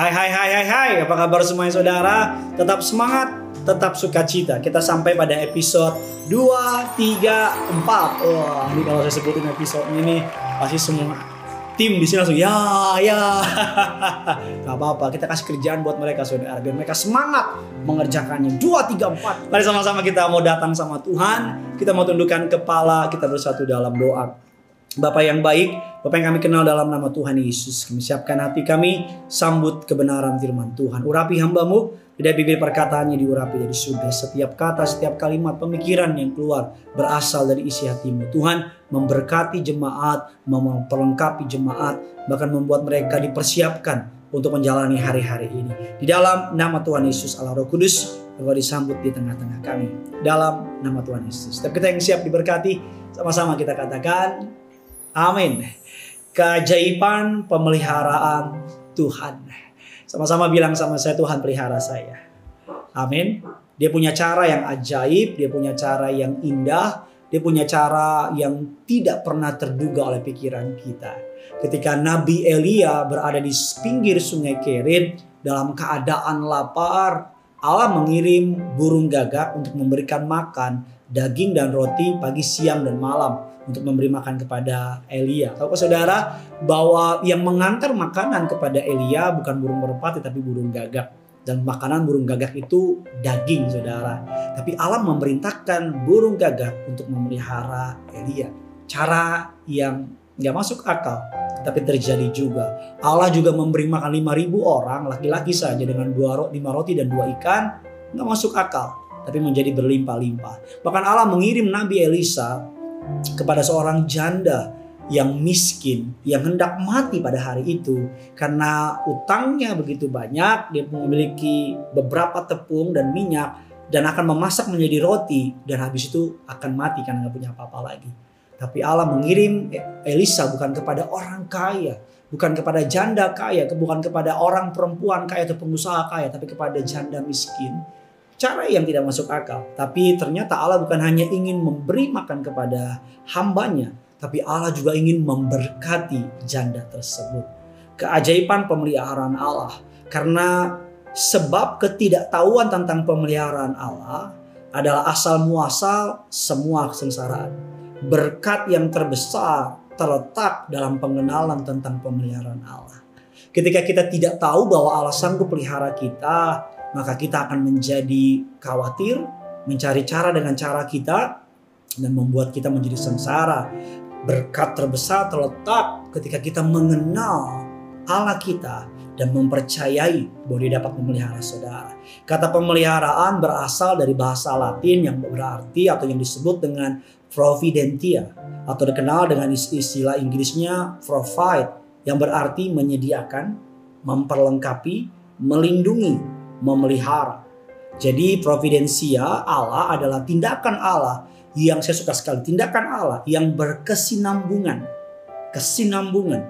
Hai hai hai hai hai, apa kabar semuanya saudara? Tetap semangat, tetap sukacita. Kita sampai pada episode 2, 3, 4. Wah, ini kalau saya sebutin episode ini pasti semua tim di sini langsung ya ya. Gak apa-apa, kita kasih kerjaan buat mereka saudara biar mereka semangat mengerjakannya. 2, 3, 4. Mari sama-sama kita mau datang sama Tuhan, kita mau tundukkan kepala, kita bersatu dalam doa. Bapak yang baik, Bapak yang kami kenal dalam nama Tuhan Yesus. Kami siapkan hati kami, sambut kebenaran firman Tuhan. Urapi hambamu, tidak bibir perkataannya diurapi dari surga. Setiap kata, setiap kalimat, pemikiran yang keluar berasal dari isi hatimu. Tuhan memberkati jemaat, memperlengkapi jemaat, bahkan membuat mereka dipersiapkan untuk menjalani hari-hari ini. Di dalam nama Tuhan Yesus Allah Roh Kudus, Engkau disambut di tengah-tengah kami. Dalam nama Tuhan Yesus. Setiap kita yang siap diberkati, sama-sama kita katakan, Amin. Keajaiban pemeliharaan Tuhan. Sama-sama bilang sama saya Tuhan pelihara saya. Amin. Dia punya cara yang ajaib, dia punya cara yang indah, dia punya cara yang tidak pernah terduga oleh pikiran kita. Ketika Nabi Elia berada di pinggir sungai Kerit dalam keadaan lapar, Allah mengirim burung gagak untuk memberikan makan daging dan roti pagi, siang, dan malam untuk memberi makan kepada Elia. Tahu saudara bahwa yang mengantar makanan kepada Elia bukan burung merpati tapi burung gagak. Dan makanan burung gagak itu daging saudara. Tapi Allah memerintahkan burung gagak untuk memelihara Elia. Cara yang nggak masuk akal tapi terjadi juga. Allah juga memberi makan 5000 orang laki-laki saja dengan dua lima roti dan dua ikan nggak masuk akal tapi menjadi berlimpah-limpah. Bahkan Allah mengirim Nabi Elisa kepada seorang janda yang miskin yang hendak mati pada hari itu karena utangnya begitu banyak dia memiliki beberapa tepung dan minyak dan akan memasak menjadi roti dan habis itu akan mati karena nggak punya apa-apa lagi. Tapi Allah mengirim Elisa bukan kepada orang kaya bukan kepada janda kaya bukan kepada orang perempuan kaya atau pengusaha kaya tapi kepada janda miskin cara yang tidak masuk akal. Tapi ternyata Allah bukan hanya ingin memberi makan kepada hambanya, tapi Allah juga ingin memberkati janda tersebut. Keajaiban pemeliharaan Allah. Karena sebab ketidaktahuan tentang pemeliharaan Allah adalah asal muasal semua kesengsaraan. Berkat yang terbesar terletak dalam pengenalan tentang pemeliharaan Allah. Ketika kita tidak tahu bahwa Allah sanggup pelihara kita, maka kita akan menjadi khawatir, mencari cara dengan cara kita, dan membuat kita menjadi sengsara. Berkat terbesar terletak ketika kita mengenal Allah kita dan mempercayai bahwa dia dapat memelihara saudara. Kata pemeliharaan berasal dari bahasa Latin yang berarti atau yang disebut dengan providentia atau dikenal dengan istilah Inggrisnya provide yang berarti menyediakan, memperlengkapi, melindungi, memelihara. Jadi providensia Allah adalah tindakan Allah yang saya suka sekali. Tindakan Allah yang berkesinambungan. Kesinambungan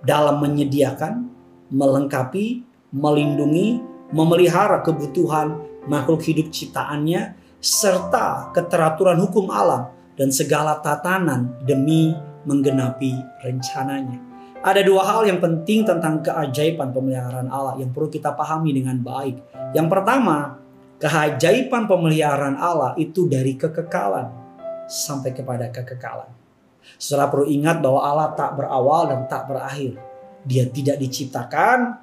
dalam menyediakan, melengkapi, melindungi, memelihara kebutuhan makhluk hidup ciptaannya serta keteraturan hukum alam dan segala tatanan demi menggenapi rencananya. Ada dua hal yang penting tentang keajaiban pemeliharaan Allah yang perlu kita pahami dengan baik. Yang pertama, keajaiban pemeliharaan Allah itu dari kekekalan sampai kepada kekekalan. Setelah perlu ingat bahwa Allah tak berawal dan tak berakhir. Dia tidak diciptakan,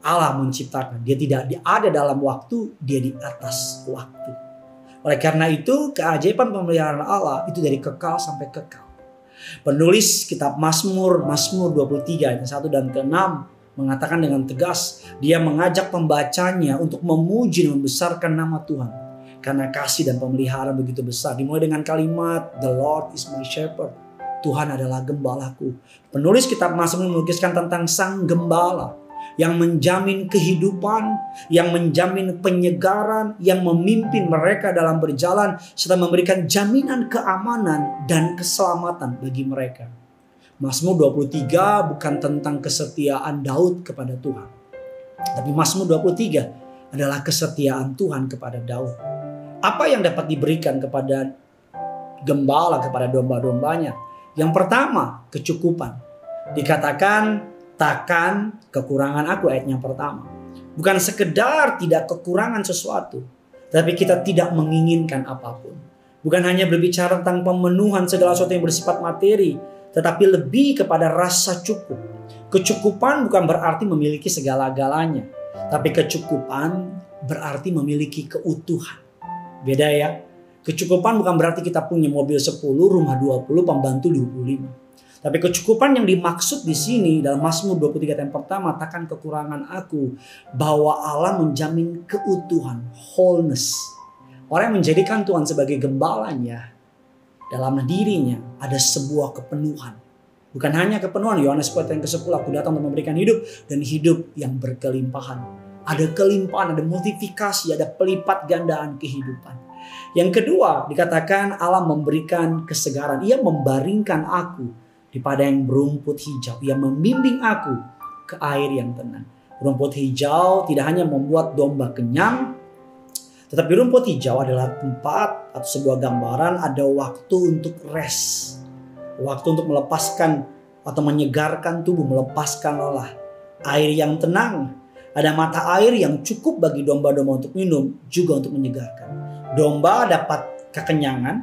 Allah menciptakan. Dia tidak ada dalam waktu, dia di atas waktu. Oleh karena itu, keajaiban pemeliharaan Allah itu dari kekal sampai kekal. Penulis kitab Mazmur, Mazmur 23 ayat 1 dan ke-6 mengatakan dengan tegas, dia mengajak pembacanya untuk memuji dan membesarkan nama Tuhan. Karena kasih dan pemeliharaan begitu besar. Dimulai dengan kalimat, The Lord is my shepherd. Tuhan adalah gembalaku. Penulis kitab Mazmur melukiskan tentang sang gembala yang menjamin kehidupan, yang menjamin penyegaran, yang memimpin mereka dalam berjalan, serta memberikan jaminan keamanan dan keselamatan bagi mereka. Mazmur 23 bukan tentang kesetiaan Daud kepada Tuhan. Tapi Mazmur 23 adalah kesetiaan Tuhan kepada Daud. Apa yang dapat diberikan kepada gembala, kepada domba-dombanya? Yang pertama, kecukupan. Dikatakan takkan kekurangan aku ayat yang pertama. Bukan sekedar tidak kekurangan sesuatu, tapi kita tidak menginginkan apa pun. Bukan hanya berbicara tentang pemenuhan segala sesuatu yang bersifat materi, tetapi lebih kepada rasa cukup. Kecukupan bukan berarti memiliki segala-galanya, tapi kecukupan berarti memiliki keutuhan. Beda ya. Kecukupan bukan berarti kita punya mobil 10, rumah 20, pembantu 25. Tapi kecukupan yang dimaksud di sini dalam Mazmur 23 yang pertama, takkan kekurangan aku, bahwa Allah menjamin keutuhan, wholeness. Orang yang menjadikan Tuhan sebagai gembalanya, dalam dirinya ada sebuah kepenuhan. Bukan hanya kepenuhan, Yohanes yang ke-10, aku datang untuk memberikan hidup dan hidup yang berkelimpahan. Ada kelimpahan, ada multiplikasi, ada pelipat gandaan kehidupan. Yang kedua, dikatakan Allah memberikan kesegaran. Ia membaringkan aku di padang berumput hijau. Ia membimbing aku ke air yang tenang. Rumput hijau tidak hanya membuat domba kenyang, tetapi rumput hijau adalah tempat atau sebuah gambaran ada waktu untuk rest. Waktu untuk melepaskan atau menyegarkan tubuh, melepaskan lelah. Air yang tenang, ada mata air yang cukup bagi domba-domba untuk minum, juga untuk menyegarkan. Domba dapat kekenyangan,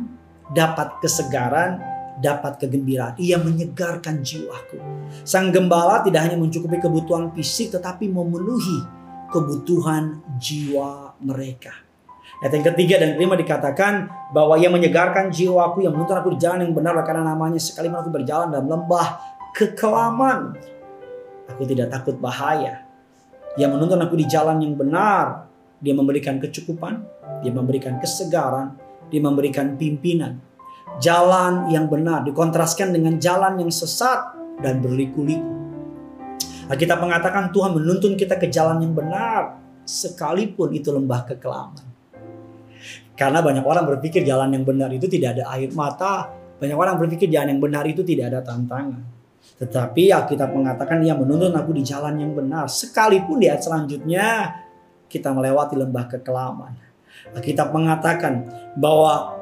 dapat kesegaran, dapat kegembiraan. Ia menyegarkan jiwaku. Sang gembala tidak hanya mencukupi kebutuhan fisik tetapi memenuhi kebutuhan jiwa mereka. Ayat yang ketiga dan kelima dikatakan bahwa ia menyegarkan jiwaku yang menuntun aku di jalan yang benar karena namanya sekalipun aku berjalan dalam lembah kekelaman. Aku tidak takut bahaya. Ia menuntun aku di jalan yang benar. Dia memberikan kecukupan, dia memberikan kesegaran, dia memberikan pimpinan. Jalan yang benar dikontraskan dengan jalan yang sesat dan berliku-liku. Kita mengatakan Tuhan menuntun kita ke jalan yang benar sekalipun itu lembah kekelaman. Karena banyak orang berpikir jalan yang benar itu tidak ada air mata, banyak orang berpikir jalan yang benar itu tidak ada tantangan. Tetapi Alkitab mengatakan ia menuntun aku di jalan yang benar. Sekalipun di ayat selanjutnya kita melewati lembah kekelaman. Kita mengatakan bahwa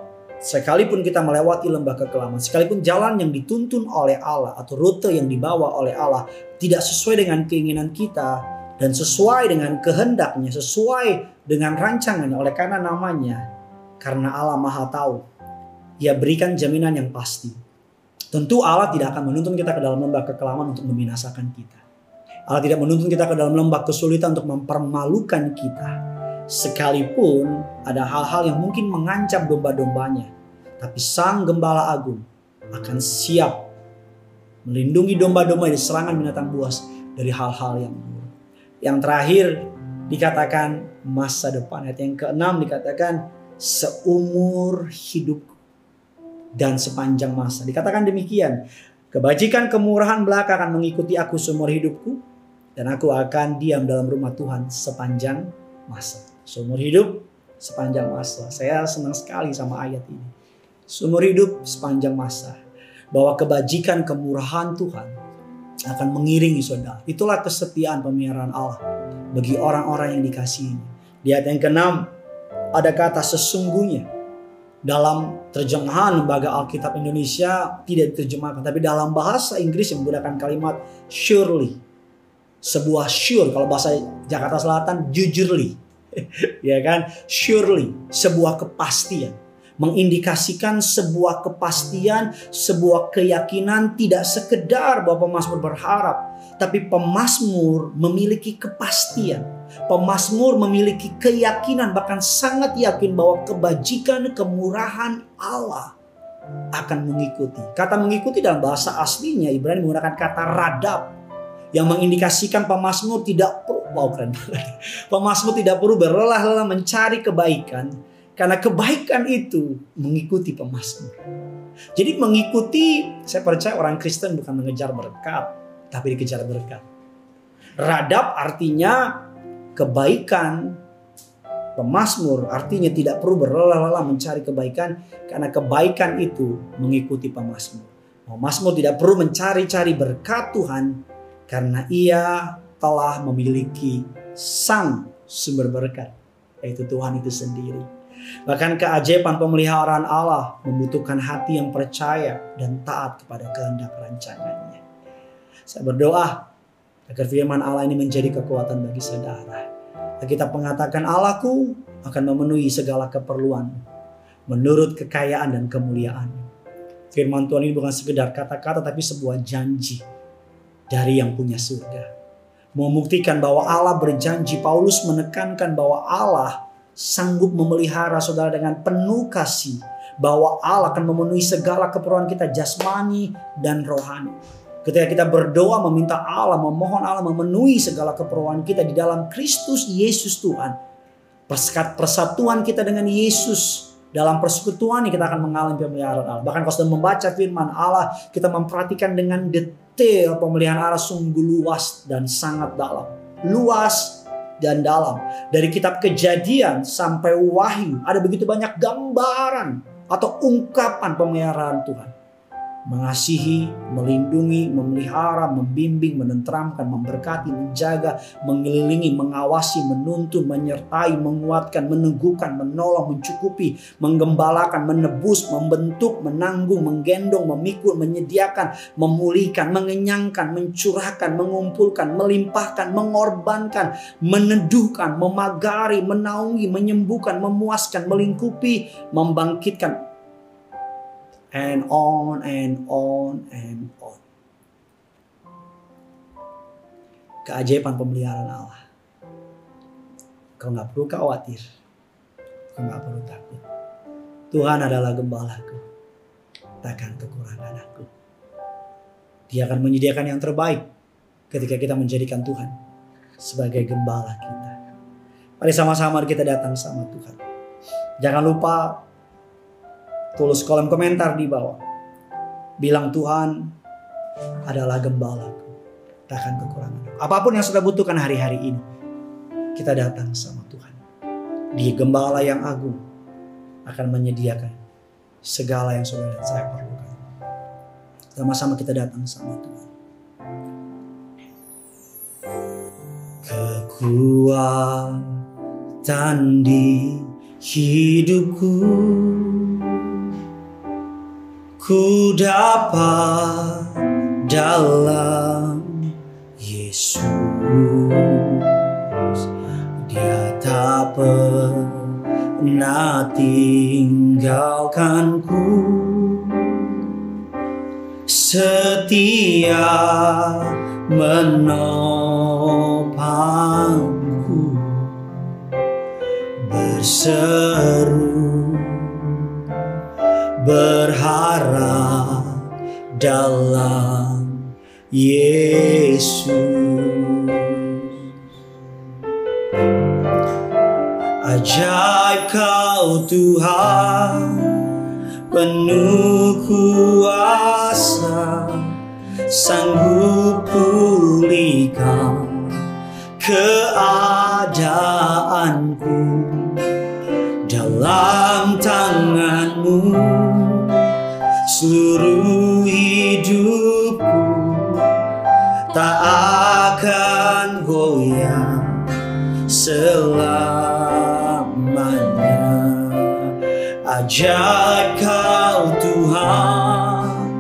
sekalipun kita melewati lembah kekelaman, sekalipun jalan yang dituntun oleh Allah atau rute yang dibawa oleh Allah tidak sesuai dengan keinginan kita dan sesuai dengan kehendaknya, sesuai dengan rancangannya oleh karena namanya, karena Allah Maha Tahu, Ia berikan jaminan yang pasti. Tentu Allah tidak akan menuntun kita ke dalam lembah kekelaman untuk membinasakan kita. Allah tidak menuntun kita ke dalam lembah kesulitan untuk mempermalukan kita Sekalipun ada hal-hal yang mungkin mengancam domba-dombanya, tapi Sang Gembala Agung akan siap melindungi domba-domba dari serangan binatang buas dari hal-hal yang buruk. Yang terakhir dikatakan masa depan. Yang keenam dikatakan seumur hidup dan sepanjang masa. Dikatakan demikian, kebajikan kemurahan belaka akan mengikuti aku seumur hidupku dan aku akan diam dalam rumah Tuhan sepanjang masa seumur hidup sepanjang masa. Saya senang sekali sama ayat ini. Seumur hidup sepanjang masa. Bahwa kebajikan kemurahan Tuhan akan mengiringi saudara. Itulah kesetiaan pemeliharaan Allah bagi orang-orang yang dikasihi. Di ayat yang keenam ada kata sesungguhnya dalam terjemahan lembaga Alkitab Indonesia tidak diterjemahkan tapi dalam bahasa Inggris yang menggunakan kalimat surely sebuah sure kalau bahasa Jakarta Selatan jujurly ya kan? Surely sebuah kepastian mengindikasikan sebuah kepastian, sebuah keyakinan tidak sekedar bahwa pemazmur berharap, tapi pemazmur memiliki kepastian. Pemazmur memiliki keyakinan bahkan sangat yakin bahwa kebajikan kemurahan Allah akan mengikuti. Kata mengikuti dalam bahasa aslinya Ibrani menggunakan kata radab yang mengindikasikan pemazmur tidak perlu wow keren Pemazmur tidak perlu berlelah-lelah mencari kebaikan karena kebaikan itu mengikuti pemazmur. Jadi mengikuti saya percaya orang Kristen bukan mengejar berkat tapi dikejar berkat. Radab artinya kebaikan Pemazmur artinya tidak perlu berlelah-lelah mencari kebaikan karena kebaikan itu mengikuti pemazmur. Pemazmur tidak perlu mencari-cari berkat Tuhan karena ia telah memiliki sang sumber berkat yaitu Tuhan itu sendiri. Bahkan keajaiban pemeliharaan Allah membutuhkan hati yang percaya dan taat kepada kehendak rancangannya. Saya berdoa Agar firman Allah ini menjadi kekuatan bagi saudara. Kita mengatakan Allahku akan memenuhi segala keperluan menurut kekayaan dan kemuliaan. Firman Tuhan ini bukan sekedar kata-kata tapi sebuah janji dari yang punya surga. Membuktikan bahwa Allah berjanji, Paulus menekankan bahwa Allah sanggup memelihara saudara dengan penuh kasih. Bahwa Allah akan memenuhi segala keperluan kita jasmani dan rohani. Ketika kita berdoa meminta Allah, memohon Allah memenuhi segala keperluan kita di dalam Kristus Yesus Tuhan. Persatuan kita dengan Yesus dalam persekutuan ini kita akan mengalami pemeliharaan Allah. Bahkan kalau sudah membaca firman Allah, kita memperhatikan dengan detail pemeliharaan Allah sungguh luas dan sangat dalam. Luas dan dalam. Dari kitab kejadian sampai wahyu ada begitu banyak gambaran atau ungkapan pemeliharaan Tuhan mengasihi, melindungi, memelihara, membimbing, menenteramkan, memberkati, menjaga, mengelilingi, mengawasi, menuntun, menyertai, menguatkan, meneguhkan, menolong, mencukupi, menggembalakan, menebus, membentuk, menanggung, menggendong, memikul, menyediakan, memulihkan, mengenyangkan, mencurahkan, mengumpulkan, melimpahkan, mengorbankan, meneduhkan, memagari, menaungi, menyembuhkan, memuaskan, melingkupi, membangkitkan, and on and on and on. Keajaiban pemeliharaan Allah. Kau nggak perlu khawatir. Kau nggak perlu takut. Tuhan adalah gembalaku. Takkan kekurangan aku. Dia akan menyediakan yang terbaik ketika kita menjadikan Tuhan sebagai gembala kita. Mari sama-sama kita datang sama Tuhan. Jangan lupa Tulis kolom komentar di bawah. Bilang Tuhan adalah gembalaku. Takkan kekurangan. Apa pun yang sudah butuhkan hari-hari ini. Kita datang sama Tuhan. Di gembala yang agung akan menyediakan segala yang sudah saya perlukan. Sama-sama kita datang sama Tuhan. Kekuatan di hidupku ku dapat dalam Yesus. Dia tak pernah tinggalkanku. Setia menopangku berseru berharap dalam Yesus. Ajaib kau Tuhan, penuh kuasa, sanggup pulihkan keadaanku seluruh hidupku tak akan goyang selamanya. Ajaib kau Tuhan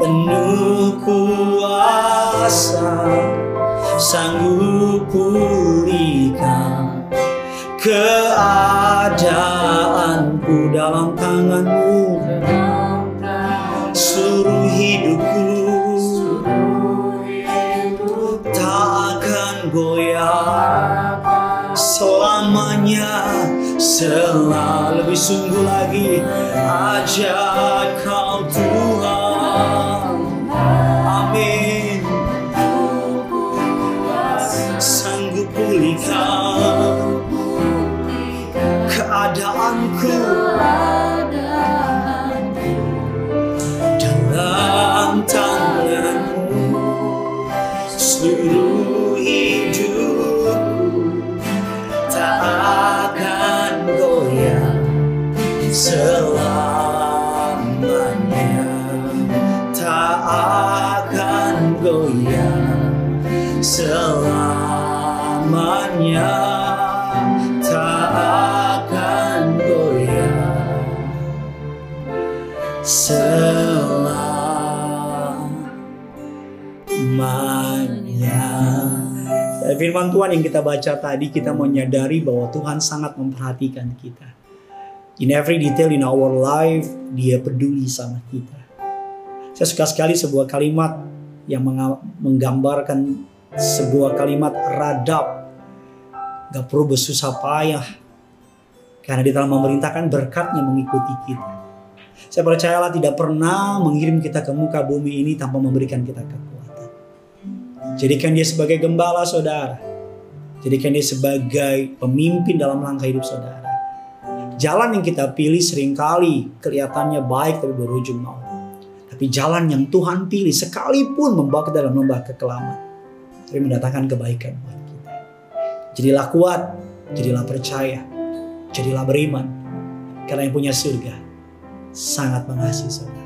penuh kuasa sanggup pulihkan keadaanku dalam tanganmu selalu lebih sungguh lagi ajaib kau Tuhan. Amin. Sanggup pulihkan keadaanku firman Tuhan yang kita baca tadi, kita menyadari bahwa Tuhan sangat memperhatikan kita. In every detail in our life, dia peduli sama kita. Saya suka sekali sebuah kalimat yang menggambarkan sebuah kalimat radab. Gak perlu bersusah payah. Karena di dalam memerintahkan berkatnya mengikuti kita. Saya percayalah tidak pernah mengirim kita ke muka bumi ini tanpa memberikan kita kekuatan. Jadikan dia sebagai gembala saudara. Jadikan dia sebagai pemimpin dalam langkah hidup saudara. Jalan yang kita pilih sering kali kelihatannya baik tapi berujung maut. Tapi jalan yang Tuhan pilih sekalipun membawa ke dalam lembah kekelaman. Tapi mendatangkan kebaikan buat kita. Jadilah kuat, jadilah percaya, jadilah beriman. Karena yang punya surga sangat mengasihi saudara.